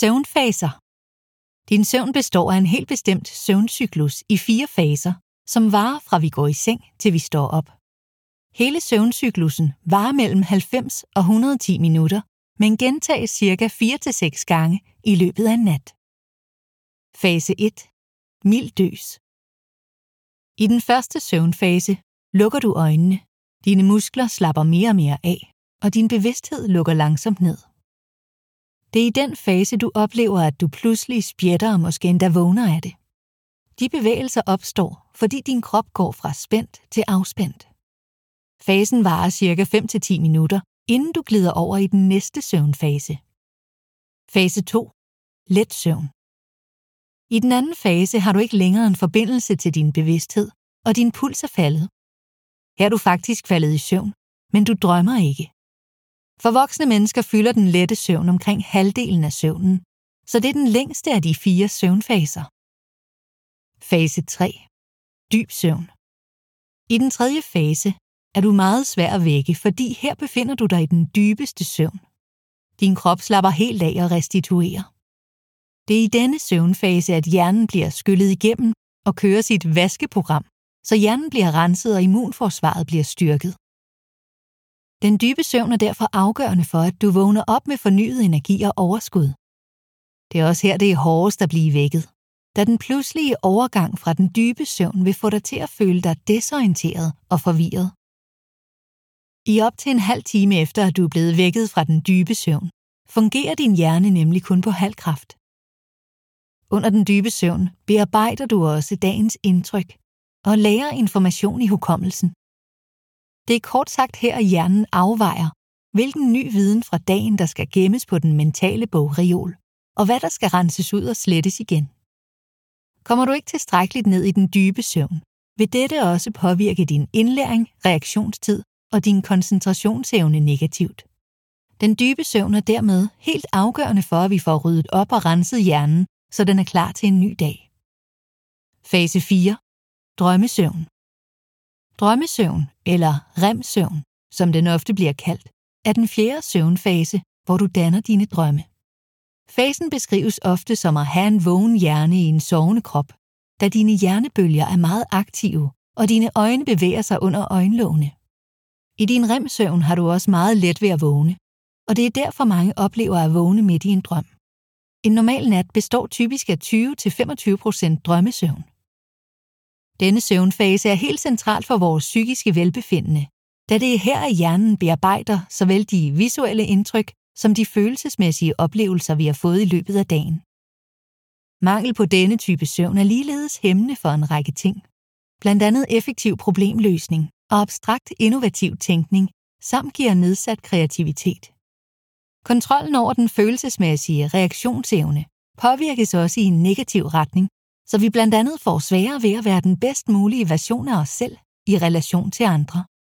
Søvnfaser Din søvn består af en helt bestemt søvncyklus i fire faser, som varer fra vi går i seng til vi står op. Hele søvncyklusen varer mellem 90 og 110 minutter, men gentages cirka 4-6 gange i løbet af en nat. Fase 1. Mild døs. I den første søvnfase lukker du øjnene, dine muskler slapper mere og mere af, og din bevidsthed lukker langsomt ned. Det er i den fase, du oplever, at du pludselig spjætter og måske endda vågner af det. De bevægelser opstår, fordi din krop går fra spændt til afspændt. Fasen varer cirka 5-10 minutter, inden du glider over i den næste søvnfase. Fase 2. Let søvn. I den anden fase har du ikke længere en forbindelse til din bevidsthed, og din puls er faldet. Her er du faktisk faldet i søvn, men du drømmer ikke. For voksne mennesker fylder den lette søvn omkring halvdelen af søvnen, så det er den længste af de fire søvnfaser. Fase 3. Dyb søvn. I den tredje fase er du meget svær at vække, fordi her befinder du dig i den dybeste søvn. Din krop slapper helt af og restituerer. Det er i denne søvnfase, at hjernen bliver skyllet igennem og kører sit vaskeprogram, så hjernen bliver renset og immunforsvaret bliver styrket. Den dybe søvn er derfor afgørende for, at du vågner op med fornyet energi og overskud. Det er også her, det er hårdest at blive vækket, da den pludselige overgang fra den dybe søvn vil få dig til at føle dig desorienteret og forvirret. I op til en halv time efter, at du er blevet vækket fra den dybe søvn, fungerer din hjerne nemlig kun på halv kraft. Under den dybe søvn bearbejder du også dagens indtryk og lærer information i hukommelsen. Det er kort sagt her, at hjernen afvejer, hvilken ny viden fra dagen, der skal gemmes på den mentale bogreol, og hvad der skal renses ud og slettes igen. Kommer du ikke tilstrækkeligt ned i den dybe søvn, vil dette også påvirke din indlæring, reaktionstid og din koncentrationsevne negativt. Den dybe søvn er dermed helt afgørende for, at vi får ryddet op og renset hjernen, så den er klar til en ny dag. Fase 4. Drømmesøvn. Drømmesøvn, eller remsøvn, som den ofte bliver kaldt, er den fjerde søvnfase, hvor du danner dine drømme. Fasen beskrives ofte som at have en vågen hjerne i en sovende krop, da dine hjernebølger er meget aktive, og dine øjne bevæger sig under øjenlågene. I din remsøvn har du også meget let ved at vågne, og det er derfor mange oplever at vågne midt i en drøm. En normal nat består typisk af 20-25% drømmesøvn. Denne søvnfase er helt central for vores psykiske velbefindende, da det er her, at hjernen bearbejder såvel de visuelle indtryk som de følelsesmæssige oplevelser, vi har fået i løbet af dagen. Mangel på denne type søvn er ligeledes hæmmende for en række ting. Blandt andet effektiv problemløsning og abstrakt innovativ tænkning samt giver nedsat kreativitet. Kontrollen over den følelsesmæssige reaktionsevne påvirkes også i en negativ retning, så vi blandt andet får sværere ved at være den bedst mulige version af os selv i relation til andre.